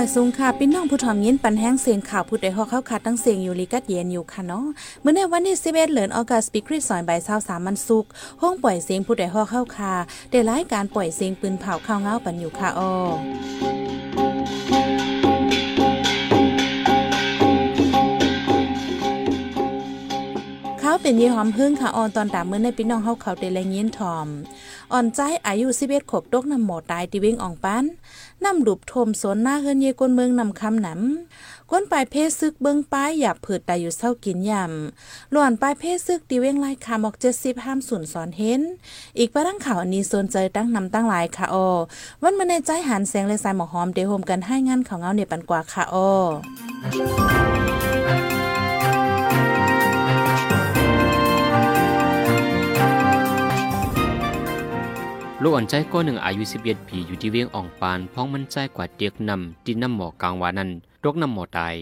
อยสูงค่ะพี่น้องผู้ถอมยินปันแห้งเสียงข่าวผู้ใดฮอกเข้าขาดตั้งเสียงอยู่ลีกัดเย็นอยู่ค่ะเนาะเมื่อในวันที่11เดือนออกัสปีคริสสอยใบเช้าสามมันสุกห้องปล่อยเสียงผู้ใดฮอกเข้าคาได้รายการปล่อยเสียงปืนเผาข้าวเงาปันอยู่ค่ะอ้อ ขาเป็นยี่หอมพึ่งค่ะออนตอนดาเมื่อในพี่น้องเฮาเขาเดลยินทอมอ่อนใจอายุ11ขบตกนำหมอตายที่วิ่งอองปันนำหลุบทมสนหน้าเฮือนเยกวนเมืองนำคำหนำก้นปลายเพศซึกเบิงป้ายหยับผืดตายอยู่เศร้ากินยำหล่อนปลายเพศซึกตีเว้งไล่คามออกเจ็ดสิบห้ามสุนสอนเห็น อีกประดังข่าวอันนี้สนใจตั้งนำตั้งหลายค่ะออวันมาในใจหันแสงเลยสายหมอกหอมเดโฮมกันให้งานของเงาเนี่ยปันกว่าค่ะอ ลูกอ่อนใจก็หนึ่งอายุสิบเอ็ดปีอยู่ที่เวียงอ่องปานพ้องมันใจกว่าเตียกนำที่น้ำหมอกกลางวานั้นรกน้ำหมอตาย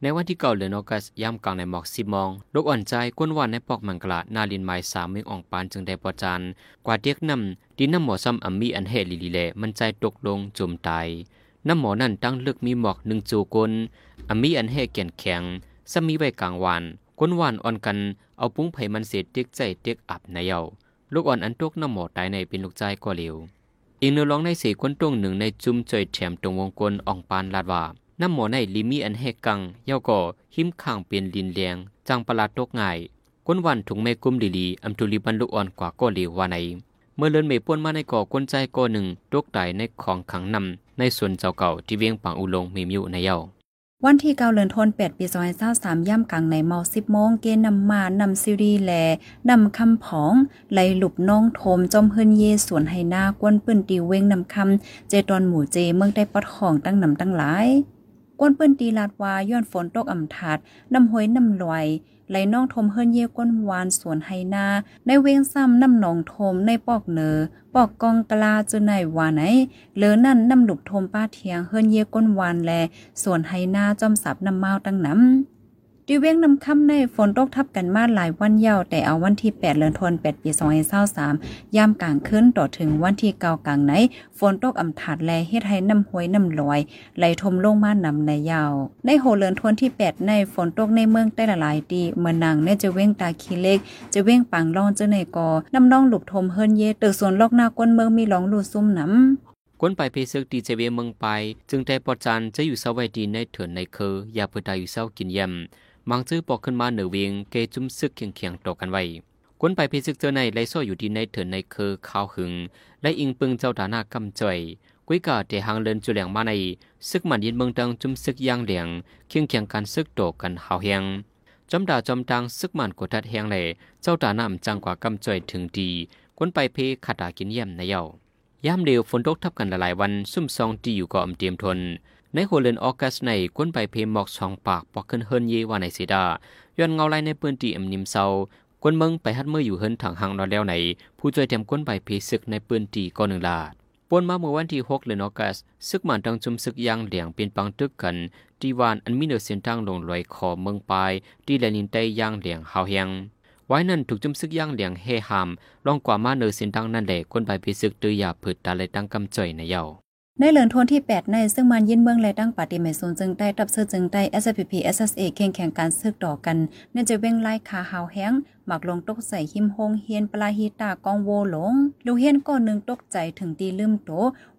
ในวันที่เก่าเดือนออกัสย่ำกลางในหมอกสิมองลูกอ่อนใจก้นวันในปอกมังกลานาลินไม้สามเมืองอ่องปานจึงได้ปอจานกว่าเตียกนำที่น้ำหมอซ้ำอัมมีอันเฮลิลีเลมันใจตกลงจมตายน้ำหมอนั่นตั้งเลึกมีหมอกหนึ่งจูกลอัมมีอันเฮเกียนแข็งซ้ำมีไว้กลางวันก้นวันอ่อนกันเอาปุ้งไผ่มันเสียเตียกใจเตียกอับในเยา ลูกอ่อนอันตุกน้ำหมอตายในเป็นลูกใจก็เหลียวอีกเนื้อร้องในสี่คนตรงหนึ่งในจุ่มจอยแถมตรงวงกลอ่องปานลาดว่าน้ำหมอในลิมีอันแหกกังเย่าก่อหิมข้างเปลี่ยนลินแรงจังประหลาดตกง่ายก้นวันถุงแม่กุ้มดีลีอัมทุลีบันลูกอ่อนกว่าก็เหลียวว่าในเมื่อเลินเมป่นมาในก่อก้นใจก่อหนึ่งตกตายในของขังนำในส่วนเจ้าเก่าที่เวียงปังอุลงมีมิวในเย้า วันที่เกาเลือนทน8ปีซอยเศร้าสามย่ำกลางในเมาสิบโมงเกนำมานำซิรีแลนำคำผองไหลหลุบน้องโทมจอมเฮินเยสวนไฮนากวนปืนตีเว้งนำคำเจตอนหมู่เจเมืองได้ปอดของตั้งนำตั้งหลาย กวนปืนตีลาดวาย้อนฝนตกอ่ำถาดน้ำห้อยน้ำลอยไหลน่องทมเฮิรนเย่ก้นวานสวนไฮนาในเวงซ้ำน้ำหนองทมในปอกเนอปอกกองกลาจนไหนวานไหนเลือนั่นน้ำหลุบทมป้าเทียงเฮิรนเย่ก้นวานแลสวนไฮนาจอมสับน้ำเมาตั้งน้ำ ดีเว้งนำค่ำในฝนตกทับกันมาหลายวันยาวแต่เอาวันที่ 8เดือนธันวาคมปี2523ยามกลางคืนต่อถึงวันที่เก้ากลางไหนฝนตกอำถาดแลเฮ็ดให้น้ำห้วยน้ำลอยไหลทมลงมานำในยาว ในโหเลือนทวนที่ 8 ในฝนตกในเมืองใต้หลายดีเมืองนางในจะเว้งตาคีเล็ก จะเว้งปังล่องเจ้าในกอน้ำน้องหลุบทมเฮิรนเยตึกสวนลอกหน้าก้นเมืองมีหลองลูซุ่มน้ำก้นไปเพซึกดีเจเวเมืองไป จึงได้ปอจันจะอยู่เสาไว้ดีในเถินในเคอ อย่าเพื่อได้อยู่เสากินยำ มังซื้อปอกขึ้นมาเหนือเวียงเกจุ้มซึกเคียงเคียงต่อกันไว้กวนไปพิซึกเจอในไลโซอยู่ดีในเถินในเคอข้าวหึงและอิงปึงเจ้าฐานะกำจ่อยกุ้ยกาเตหางเลินจุเหลียงมาในซึกมันยินเมืองดังจุ้มซึกย่างเหลียงเคียงเคียงการซึกโตกันหาวเฮียงจอมดาจอมดังซึกมันกดทัดเฮียงเลยเจ้าตานำจังกว่ากำจ่อยถึงดีกวนไปเพขัดากินเยี่ยมในเย้ายามเดียวฝนตกทับกันหลายวันซุ่มซองที่อยู่ก่อมเตรียมทน ในโฮเลนออกัสในกวนไปเพมหมอกสองปากปอกขึ้นเฮินเยว่าในสีดาย้อนเงาไลในปืนตีเอ็มนิมเซากวนเมืองไปฮัดเมื่ออยู่เฮินถังหังนอนแล้วไหน ผู้ช่วยเตรียมกวนไปเพศึกในปืนตีก็หนึ่งลาดปนมาเมื่อวันที่6เดือนออกัสซึกมันตังจุมซึกยางเหลียงเป็นปังตึกกันทีวานอันมีเนอเส้นทางลงลอยคอเมืองปลายที่แลนินใต้ยางเหลียงหาเฮียงไว้นั่นถูกจุมซึกย่างเหลียงเฮหามลองกว่ามาเนอเส้นทางนั่นแหละคนไปพิซึกตือยาผืดตาเลยตั้งกำจ่อยในเยา ในเหลือนทนที่ 8 ใน ซึ่งมันยินเมืองและตั้งปฏิเมโซนจึงได้ตับเสื้อจึงได้ SPP SSA เข่งแข่งการซึกต่อกันเนื่องจะเว้งไล่คาหาวแห้งหมักลงตกใส่หิมโฮงเฮียนปลาฮีตากองโวหลง ลูกเฮียนก็หนึ่งตกใจถึงตีลืมโต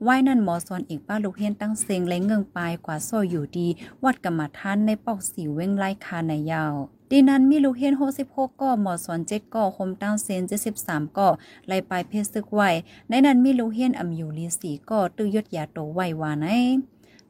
ไว้นั่นหมอสอนอีกป้าลูกเฮียนตั้งเสียงและเงิงปลายกว่าโซ่อยู่ดี วัดกรรมฐานในปอกสีเว้งไล่คาในยาว ดีนั้นมีลูกเฮียน66ก็หมอสอน7ก็คมตั้งเซน73ก็ไล่ปลายเพศซึกไว้ในนั้นมีลูกเฮียนอำอยู่ลีสีก็ตื้อยดยาโตไว้ว่าไหน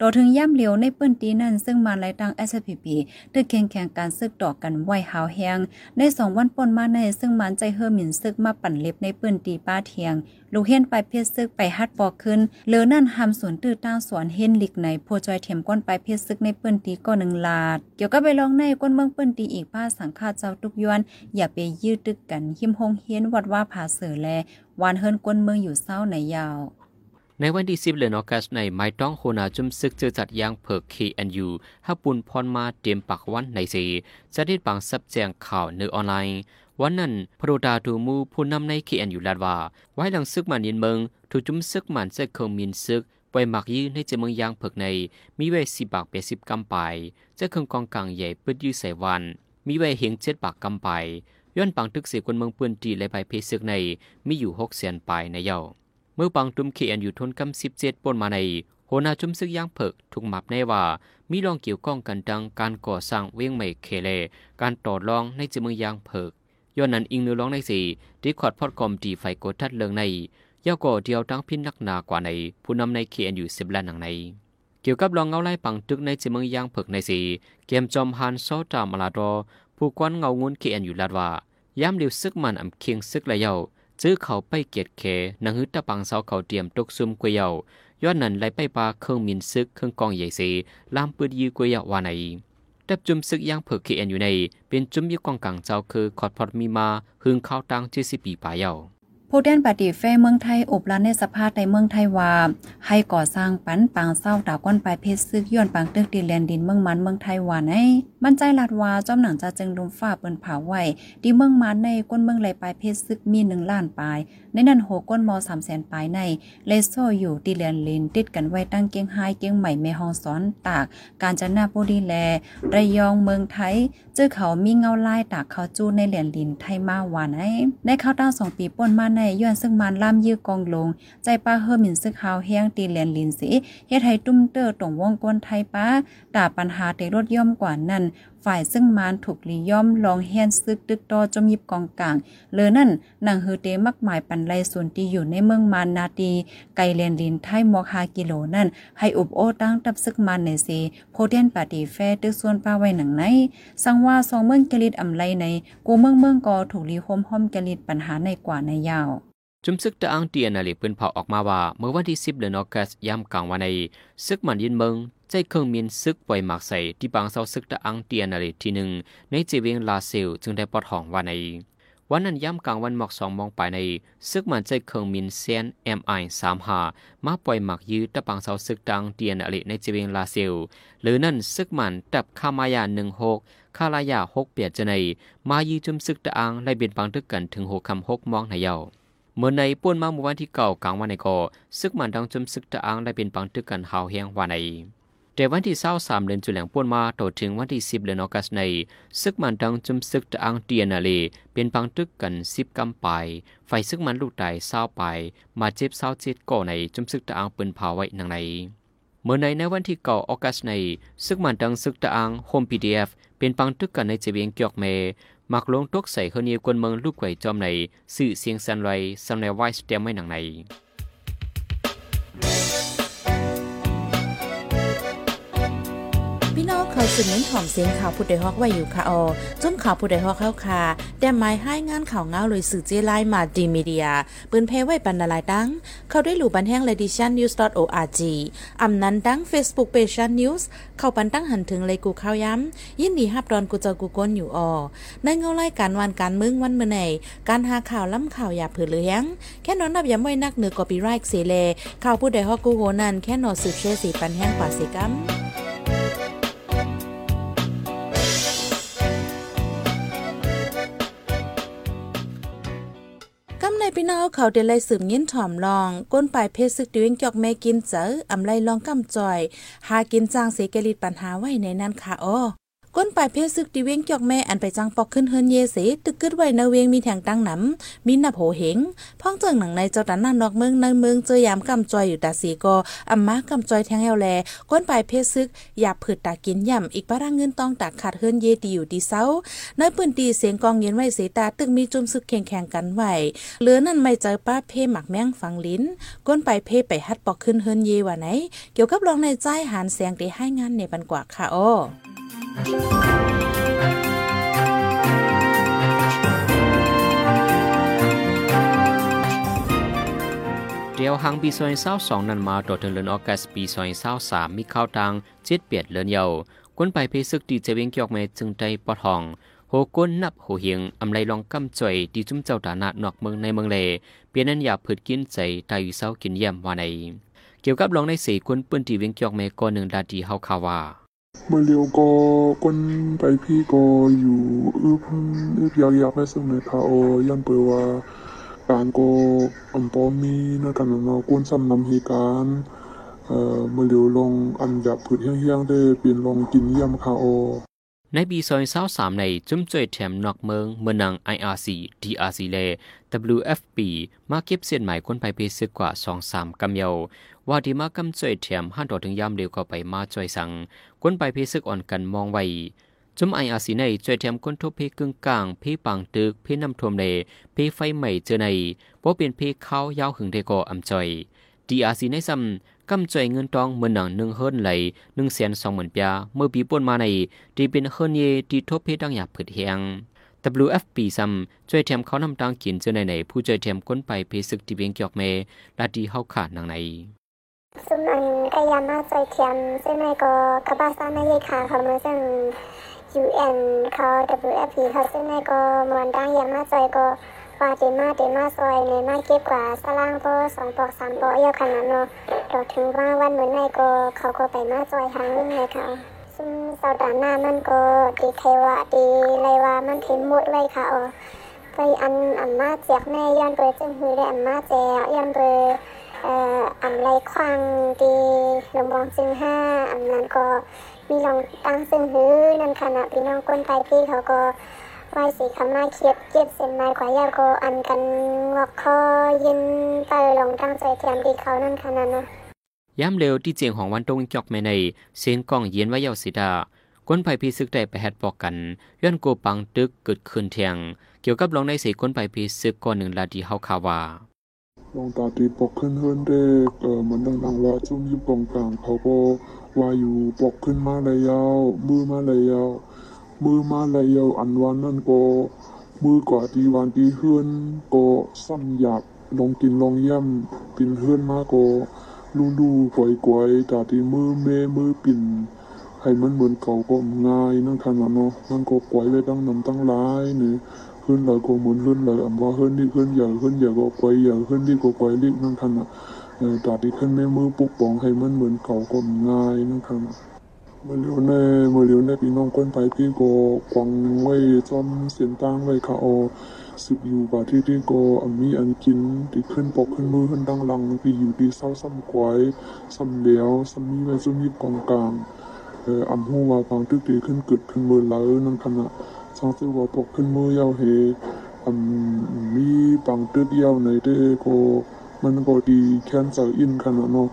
ต่อถึงย่ำเหลียวในเปื้นตีนั่นซึ่งมาไล่ตั้ง SPP ตึกแข่งแข่งการซึกต่อกันไหวหาวแหงในสองวันปนมาในซึ่งมันใจเฮอหมิ่นซึกมาปั่นเล็บในเปื้นตีป้าเทียง ลูกเฮียนไปเพศซึกไปฮัดปอกขึ้นเหลือนั่นหำสวนตื้อตั้งสวนเฮนลิกในโพจอยเทียมก้นไปเพศซึกในเปื้นตีก็หนึ่งลาด เกี่ยวกับไปลองในก้นเมืองเปื้นตีอีกป้าสังฆาเจ้าทุกยวน อย่าไปยืดตึกกันหิมหงเฮียนวัดว่าผาเสือแลวานเฮินก้นเมืองอยู่เศร้าในยาว ในวันที่10เดือนออกัสในไม้ต้องโฮนาจุมซึกเจอจัดยางเพิก KNU ฮับปุนพรมาเตรียมปักวันในสีจะได้ปังซับแจงข่าวในอออนไลน์ วันนั้นพระดาดูมูผู้นำใน KNU ลาดว่า ไว้หลังซึกมันยินเมืองถูกจุมซึกมันเซคงมินซึกปล่อยหมักยื้อในเจเมืองยางเผิกใน มีไว้สิบากเปสิบกำไปจะเครื่องกองกลางใหญ่ปึดยื้อใส่วัน มีไว้เหียงเจ็ดปากกำไปย้อนปังตึกเสียคนเมืองปืนตีและใบเพซึกในมีอยู่หกแสนปลายในเย้า มื่อปังตุ้มเขียนอยู่ทนกำสิบเจ็ดปนมาในโหนาจุมซึกย่างเผิกถูกหมับในว่า มีรองเกี่ยวก้องกันดังการก่อสร้างเวียงใหม่เคเล การต่อรองในจมืองยางเผิกย้อนนั้นอิงเนื้อร้องในสี่ที่ขอดพอดกอมตีไฟโกทัดเลิงในย่อก่อเดียวตั้งพินนักหนากว่าใน ผู้นำในเขียนอยู่สิบล้านหนังใน เกี่ยวกับรองเงาไล่ปังตึกในจมืองยางเผิกในสี่เกมจอมฮันโซตามลาดอผู้กวนเงางุนเขียนอยู่ลาดว่ายามเดียวซึกมันอำเคียงซึกละเยา ซื้อเขาไปเกียดเขนังฮึตะปังเสาเขาเตรียมตกซุ่มกวยเยาย้อนนั้นไหลไปปลาเครื่องมินซึกเครื่องกองใหญ่สีลามปืดยื้อกวยเยาวาในดับจุมซึกย่างเผือกเขียนอยู่ใน เป็นจุมยี่กองกลางเจ้าคือขอดพอดมีมาหึงข้าวตังเจสิปีป่าเยา ผู้แดนปฏิเฟ่เมืองไทยอบลานในสภาพในเมืองไทยว่าให้ก่อสร้างปันปังเศร้าดาวก้นปลายเพชรซึกย้อนปังตึกดินแลนดินเมืองมันเมืองไทยว่าในมันใจลาดว่าจอมหนังจะจึงลุมฟ้าเปิ้นผาไว้ดีเมืองมันในก้นเมืองไหลปลายเพชรซึกมีหนึ่งล้านปลาย ในนั้นโหก้นมอสามแสนปลายในเลโซอยู่ดิแลนลินติดกันไว้ตั้งเกียงไฮเกียงใหม่แม่ฮองสอนตาก การจันนาบุรีแลระยองเมืองไทยเจอเขามีเงาลายตากเขาจูในเหรียญลินไทยมาว่าในในข้าวตั้งสองปีป่นมาในย้อนซึ่งมันล่ามยื้อกองลง ใจป้าเฮอมินซึกฮาวแห้งตีแลนลินสีเฮ็ดให้ตุ้มเตอร์ตรงวงกวนไทยป้าดาปัญหาเตรถย่อมกว่านั้น ฝ่ายซึ่งมานถูกลีย่อมลองแฮนซึกตึกตอจมยิบกองกลางเลยนั่นนางเฮอเตมักหมายปันไลส่วนที่อยู่ในเมืองมานนาตีไกลเลนลินไทยมอกฮากิโลนั่น ให้อุบโอตั้งตับซึกมานในเซโพเดนปาตีแฟตึกส่วนป้าไว้หนังไหนสังว่าสองเมืองกลิดอำไลในกูเมืองเมืองกอถูกลีโฮมห้อมกลิดปัญหาในกว่าในยาวจุมซึกตะอังเตียนาลีปืนเผาออกมาว่า เมื่อวันที่ 10 เดือนออกัสยามกลางวันในซึกมันยินเมือง ใจเครื่องมีนซึกปล่อยหมากใส่ที่บางเสาซึกตะอังเตียนาลีที่หนึ่งในเจเวงลาเซลจึงได้ปอดห้องว่าในวันนั้นย่ำกลางวันหมอกสองมองไปใน ซึกมันใจเครื่องมินเซนเอ็มไอสามหามาปล่อยหมากยืดตะปังเสาซึกตังเตียนอลิในเจเวงลาเซล หรือนั่นซึกมันตับคามายาหนึ่งหกคาลายาหกเปียดจะใน มายืจุมซึกตะอังไล่เบียนปังทึกกันถึงหกคำหกมองในเยาเมื่อในป่วนมาเมื่อวันที่เก่ากลางวันในก็ซึกมันดังจมซึกตะอังได้เป็นปังตึกกันหาวเฮียงวันใน แต่วันที่เศร้าสามเดือนจุแหลงป่วนมาต่อถึงวันที่สิบเดือนออกัสในซึกมันดังจุมซึกตะอังเตียนาเล เป็นปังตึกกันสิบกำปไฟซึกมันลูกไตเศร้าไป มาเจ็บเศร้าเจ็ดก่อในจุมซึกตะอังปืนเผาไว้นังในเมื่อในในวันที่เก่าออกัสในซึกมันดังซึกตะอังโฮมพีดีเอฟเป็นปังตึกกันในเจเวียงเกียกเมมักลงตกใส่คนเยียกวนเมืองลูกไก่จอมในสื่อเสียงสันไรสันในไวส์เตียมไม่หนังใน เขาสืบเน้นถ่อมเสียงข่าวผู้ใดฮอกไว้อยู่ค่ะออจุ้มข่าวผู้ใดฮอกเข้าค่ะแต่หมายให้งานข่าวเงาเลยสื่อเจไลมาดีมีเดียปืนเพไว้ปันนาลายตั้งเข้าได้หลู่บันแห้ง ledition news org อำนั้นตั้ง Facebook page news เข้าปันตั้งหันถึงเลยกูข้าวย้ำยินดีฮับดอนกูเจอกูก้นอยู่ออในเงาไล่การวันการมึงวันเมื่อไหนการหาข่าวล้ำข่าวอย่าเผือเลี้ยงแค่นอนนับย้ำไว้นักเหนือกอปีไรค์เสเลข่าวผู้ใดฮอกกูโหนันแค่นอสืบเชื่อสีปันแห้งกว่าสิกัม พี่น้องเขาเดลัยสืบยินถ่อมลอง ก้นปลายเพศซึกดิ้งจอกแม่กินเจออำไลลองกำจ่อย หากินจ้างเสกลิดปัญหาไว้ในนั้นค่ะอ้อ ก้นปลายเพศซึกดิเวงจอกแม่อันไปจังปอกขึ้นเฮินเยเสตึกกึดไว้นเวงมีแทงตั้งหนำมีหน้าโผเหงพ้องเจิงหนังในเจ้าตันนันนอกเมืองในเมืองเจอยามกำจอยอยู่ตาสีกออัมมากำจอยแทงแอวแลก้นปลายเพศซึกหยาบผืดตากินย่ำอีกปะร่างเงินต้องตักขาดเฮินเยตีอยู่ดีเซาในปืนตีเสียงกองเย็นไว้เสตาตึกมีจุมซึกแข่งแข่งกันไหวเหลือนั่นไม่เจอป้าเพหมักแมงฟังลิ้น ก้นปลายเพไปฮัดปอกขึ้นเฮินเยว่าไหน เกี่ยวกับรองในใจหานเสียงตีให้งานในบันกว่าค่ะอ้อ เดียวหังปีซอยเศร้าสองนันมาต่อถึงเดือนออกัสปีซอยเศร้าสามมีข้าวตังเจ็ดเปียดเลือนเยาก้นไปเพซึกดีเจเวงเกียกเมจึงได้ปอทองโหก้นนับโหเหียงอำไลลองกำจ่อยดีจุ้มเจ้าตานานอกเมืองในเมืองเลเปลี่ยนนั้นอยากผืดกินใจตายอยู่เศร้ากินเยี่ยมว่าในเกี่ยวกับลองในสี่คนปืนตีเวงเกียกเมก้อนหนึ่งดาดีเฮาคาว่า เมื่อเรียวก็ก้นไปพี่ก็อยู่อึบอึบยากอยากให้สมัยทาโอยันเปว่าการก็อันปอมี นะกันนะก้นซ้ำนำเหตุการณ์เอ่อมือเหลียวลงอันแบบผืดเฮี้ยงๆได้เปลี่ยนลงกินเยี่ยมคาโอในปีซอยเศร้าสามในจุ้มจ่วยแถมนอกเมืองเมืองนัง IRC DRC แล WFP มาเก็บเส้นหมายคนไปเพซึกกว่าสองสามกำเยาว่าดีมากำจ่วยแถมห้าต่อถึงยามเร็วก็ไปมาจ่วยสังคนไปเพซึกอ่อนกันมองไว้จุ้ม IRC ในจ่วยแถมคนทบเพกึ่งกลางเพปังตึกเพน้ำท่วมในเพไฟใหม่เจอในเพราะเป็นเพเขายาวหึงเดก็อำจ่อย DRC ในซ้ำ กำจ่อยเงินตองเมื่อหนังหนึ่งเฮิรนไหลหนึ่งแสนสองหมื่นปยเมื่อปีป่นมาในที่เป็นเฮิรนเยที่ทบเพดังหยาบผึดเฮียง WFP ซ้ำช่วยแถมเขานำตังกินเจอในในผู้ช่วยแถมก้นไปเพศึกที่เบียงเกียกเมลาดีเฮาขาดนางในซึ่งอันกายามาใจเทียมซึ่งในก็กบาซานายคาเขามาซึ่ง UN เขา WFP เขาซึ่งในก็มวนตั้งยามาใจก็ว่าเดมาเดมาซอยในมาเก็บกว่าสลางโปสองปอกสามปอกเยอะขนาดเนาะ เราถึงว่าวันเหมือนในก็เขาก็ไปมาจอยทางนึงเลยค่ะซึ่งสัปดาห์หน้ามันก็ดีเทวะดีเลยว่ามันเทหมดเลยค่ะเออไปอันอันมาเจียกแม่ยันเบอร์จึงหือได้อันมาแจกยันเบอร์เอ่ออันไรควังดีลงบองจึงห้าอันนั้นก็มีลองตั้งซึ่งหือนั่นขณะพี่น้องคนไทยพี่เขาก็ไหวสีคำมาเคียบเก็บเส้นไม้กว่ายาโกอันกันงอกคอเย็นเตอลงตั้งใจเทียมดีเขานั่นขนาดนะ ย้ำเร็วที่เจียงของวันตรงจอกแม่ในเสียงกล้องเย็นไว้เยาสิดาก้นไปพีซึกได้ไปแฮดปอกกันย้อนโกปังตึกเกิดขึ้นเทียง เกี่ยวกับลองในสีก้นไปพีซึกก่อนหนึ่งลาดีเฮาคาวาลงตาตีปกขึ้นเฮิรนได้เออมือนดังๆว่าจุ่มยิบกองกลางเขาก็ว่าอยู่ปกขึ้นมาเลยยาวมือมาเลยยาวมือมาเลยยาวอันวันนั่นก็มือกว่าตีวันตีเฮือนก็ซ้ำหยาบลงกินลงเยี่ยมปินเฮือนมาก็ ลูดูๆก่อยกวยๆตาตีมือเมมือปิ่นให้มันเหมือนเก่าก็ง่ายนั่งทานานเนาะนั่งก็ปล่อยไว้ตั้งนำตั้งร้ายเนี่ยขึ้นเลยก็หมุนขึ้นเลยอะว่าขึ้นนี่ขึ้นใหญ่ขึ้นใหญ่ก็ปล่อยใหญ่ขึ้นนี่ก็ปล่อยรีบนั่งทานอะตาที่ขึ้นเมมือปุ๊บปองให้มันเหมือนเก่าก็ง่ายนั่งทานอะ มื่อเร็วแน่เมื่อเร็วแน่พี่น้องคนไปพี่ก็กวางไว้จอมเสียนตั้งไว้ค่ะเอาสึกอยู่ป่าที่ที่ก็อันมีอันกินที่ขึ้นปกขึ้นมือขึ้นดังหลังพี่อยู่ดีเศร้าซ้ำกวายซ้ำเหลียวซ้ำมีไว้ซุ่มยิบกองกลางเอออำหูว่าบางตึกตีขึ้นกึดขึ้นมือแล้วนั่นขณะสองตัวว่าปกขึ้นมือยาวเฮอำมีบางตึกยาวในเด้ก็มันก็ดีแค้นเสาอินขนาดเนาะ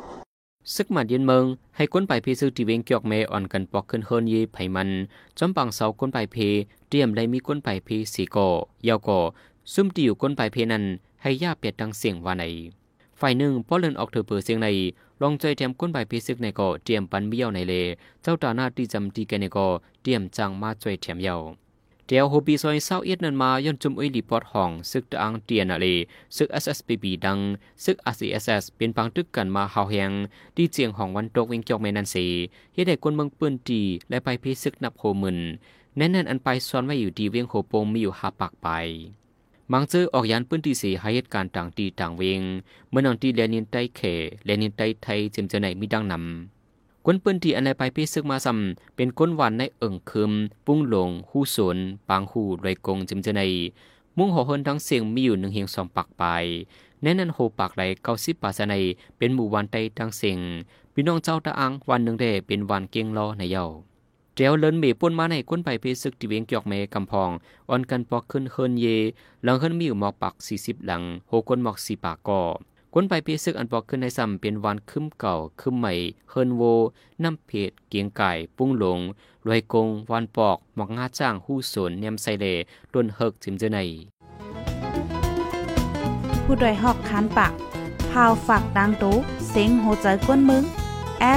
ซึกมาเย็นเมืองให้ก้นไปพีซึกที่เวงเกียกเมอ่อนกันปอกขึ้นเฮิรนเยไผมันจอมปังเสาก้นไปเพเตรียมได้มีก้นไปเพสีก่อยาวก่อซุ่มที่อยู่ก้นไปเพนั้นให้ย่าเปียดดังเสียงว่าไหนฝ่ายหนึ่งพอเลินออกเถอเปิดเสียงในลองใจแถมก้นไปเพซึกในก่อเตรียมปันเบี้ยวในเลเจ้าตาหน้าที่จำตีกันในก่อเตรียมจังมาจ่วยแถมเยา เดียวโฮปีซอยเศร้าเอียดนันมาย้อนจุมอุยลีปอดห้องซึกตะอังเตียนอะเลซึก SSPB ดังซึก RCSS เป็นปังตึกกันมาเฮาแหงดีเจียงของวันตกเวงจอกแม่นันเสเฮ็ดให้คนเมืองปืนตีและไปเพซึกนับโหมื่นแน่นๆอันไปซ้อนไว้อยู่ดีเวียงโหโปงมีอยู่หาปากไปมังเจอออกยานปืนตีสีให้เหตุการณ์ต่างตีต่างเวงเมื่อนองตีแลนินใต้เขแลนินใต้ไทยจึงจะไหนมีดังนำ กวนปืนที่อันในไปพิซึกมาซ้ำเป็นก้นหวานในเอิ่งคืม ปุ้งหลง หู้สวนปางหูไรกงจิมเจในมุ่งหอเฮินทั้งเสียงมีอยู่หนึ่งเฮียงสองปักไปแน่นันโหปากไหลเก้าสิบปาสในเป็นหมู่วันใต้ทั้งเสียงพี่น้องเจ้าตะอังวันหนึ่งได้เป็นวันเกียงรอในเยาเจียวเลินเมป่นมาในก้นไปพิซึกที่เวียงเกียกเมกำพองอ่อนกันปอกขึ้นเฮินเย หลังเฮินมีอยู่หมอกปักสี่สิบหลังโหก้นหมอกสี่ปากก่อ ก้นไปปีซึกอันปอกขึ้นในซ้ำเป็นวันคึมเก่าคึมใหม่เฮินโว น้ำเพดเกียงไก่ ปุ้งหลงรวยกง วันปอก หมอกงาจ้าง หู้สนเนียมไซเลต้นเฮิกจิมเจอในผู้ดยหอกคานปากพาวฝากดังตู้เซ็งโหใจกวนมึง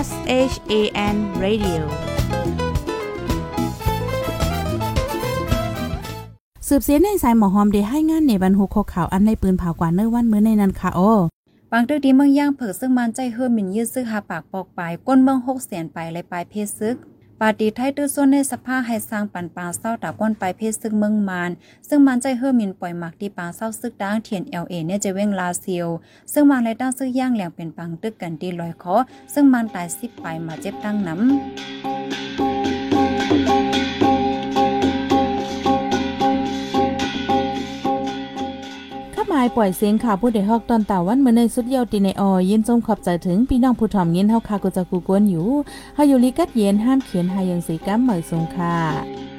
S H A N Radio สืบเสียในสายหมอหอมเดให้งานในบรรหุโคข่าวอันในปืนเผากว่าเนื้อวันมื้อในนันค่ะโอ บางตึกดีเมืองย่างเผิกซึ่งมันใจเฮือมินยืดซึกหาปากปอกปลายก้นเมืองหกแสนไปเลยปลายเพศซึกปาตีไทยตื้อส่วนในสภาให้สร้างปันปลาเศร้าตาก้นปลายเพศซึกเมืองมานซึ่งมันใจเฮือมินปล่อยหมักดีปลาเศร้าซึกดังเทียนเอลเอเนี่ยจะเว้งลาเซียว ซึ่งมันเลยตั้งซึกย่างแหลงเป็นปังตึกกันดีลอยคอซึ่งมันตายสิบไปมาเจ็บตั้งน้ำ ปล่อยเสียงข่าวผู้ใดฮอกตอนตาวันเมื่อในสุดเยาวตีในออยินจมขอบใจถึงพี่น้องผู้ถ่อมยินเฮาคากุจะกกูกวนอยู่เฮาอยู่ลิกัดเย็นห้ามเขียนหายังสีกัมเหมยสงค่ะ